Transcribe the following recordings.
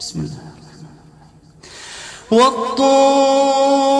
بسم الله والطور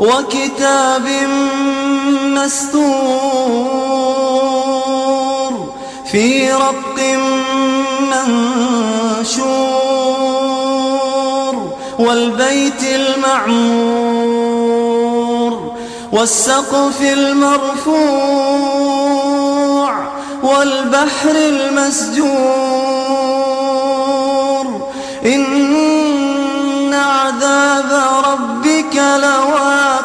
وكتاب مستور في رق منشور والبيت المعمور والسقف المرفوع والبحر المسجور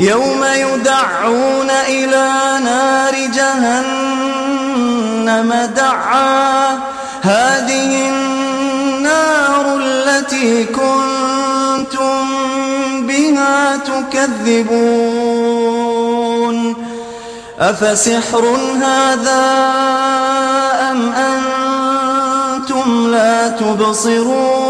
يوم يدعون إلى نار جهنم دعا. هذه النار التي كنتم بها تكذبون. أفسحر هذا أم أنتم لا تبصرون؟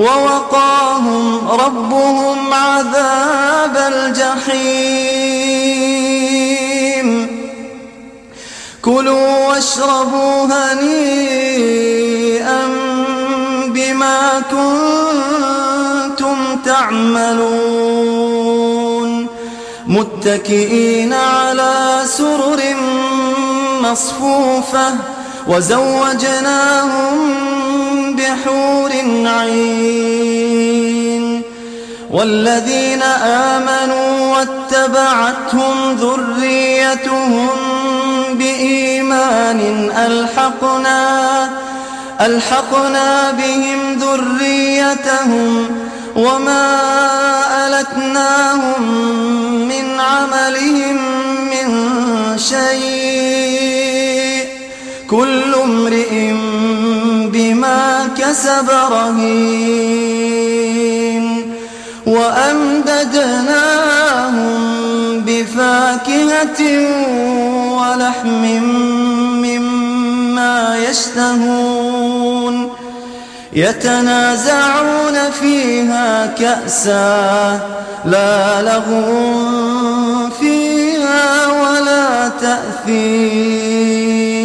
ووقاهم ربهم عذاب الجحيم. كلوا واشربوا هنيئا بما كنتم تعملون. متكئين على سرر مصفوفة وزوجناهم بحور عين. والذين آمنوا واتبعتهم ذريتهم بإيمان ألحقنا ألحقنا بهم ذريتهم وما ألتناهم من عملهم من شيء. كل امرئ كسب رهين. وأمددناهم بفاكهة ولحم مما يشتهون. يتنازعون فيها كأسا لا لغو فيها ولا تأثيم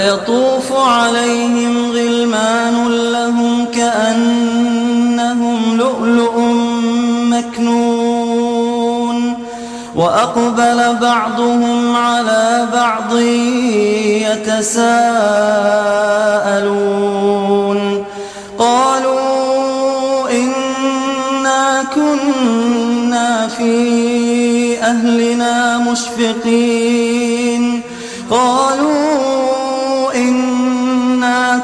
ويطوف عليهم غلمان لهم كأنهم لؤلؤ مكنون وأقبل بعضهم على بعض يتساءلون قالوا إنا كنا في أهلنا مشفقين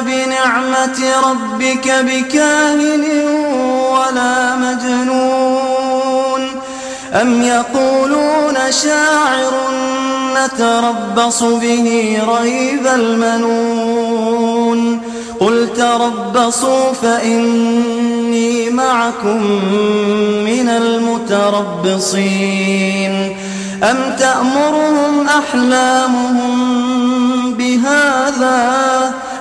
بنعمة ربك بكاهن ولا مجنون أم يقولون شاعر نتربص به ريب المنون قل تربصوا فإني معكم من المتربصين أم تأمرهم أحلامهم بهذا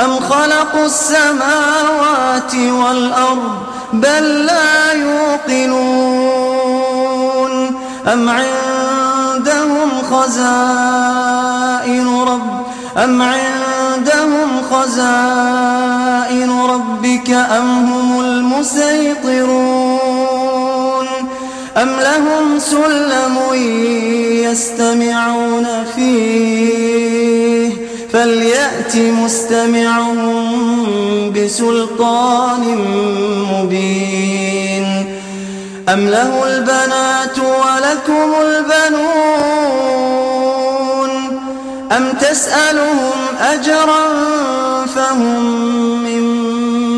أم خلقوا السماوات والأرض بل لا يوقنون أم عندهم خزائن رب أم عندهم خزائن ربك أم هم المسيطرون أم لهم سلم يستمعون فيه فليأت مستمعهم بسلطان مبين. أم له البنات ولكم البنون. أم تسألهم أجرا فهم من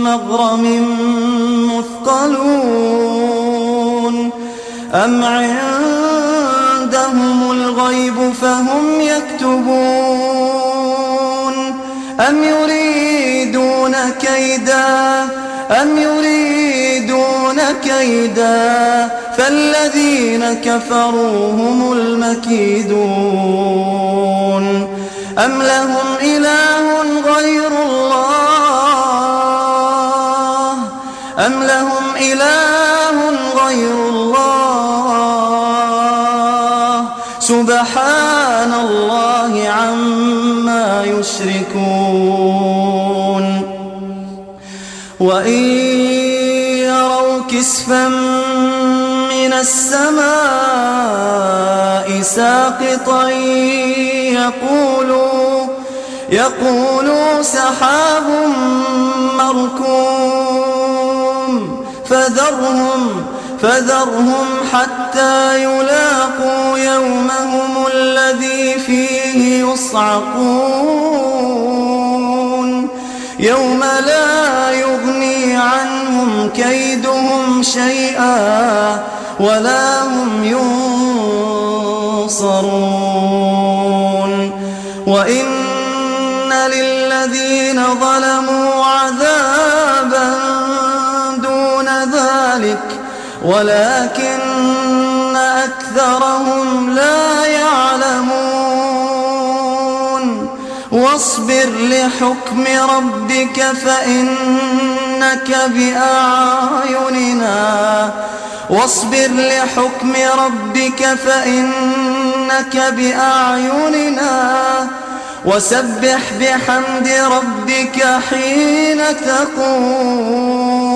مغرم مثقلون. أم عندهم الغيب فهم يكتبون. أم يريدون كيدا؟ أم يريدون كيدا؟ فالذين كفروا هم المكيدون. أم لهم إله غير سبحان الله عما يشركون. وإن يروا كسفا من السماء ساقطا يقولوا يقولوا سحاب مركوم. فذرهم فذرهم حتى يلاقوا يومهم الذي فيه يصعقون. يوم لا يغني عنهم كيدهم شيئا ولا هم ينصرون. وإن للذين ظلموا ولكن أكثرهم لا يعلمون. واصبر لحكم ربك فإنك بأعيننا. واصبر لحكم ربك فإنك بأعيننا. وسبح بحمد ربك حين تقوم.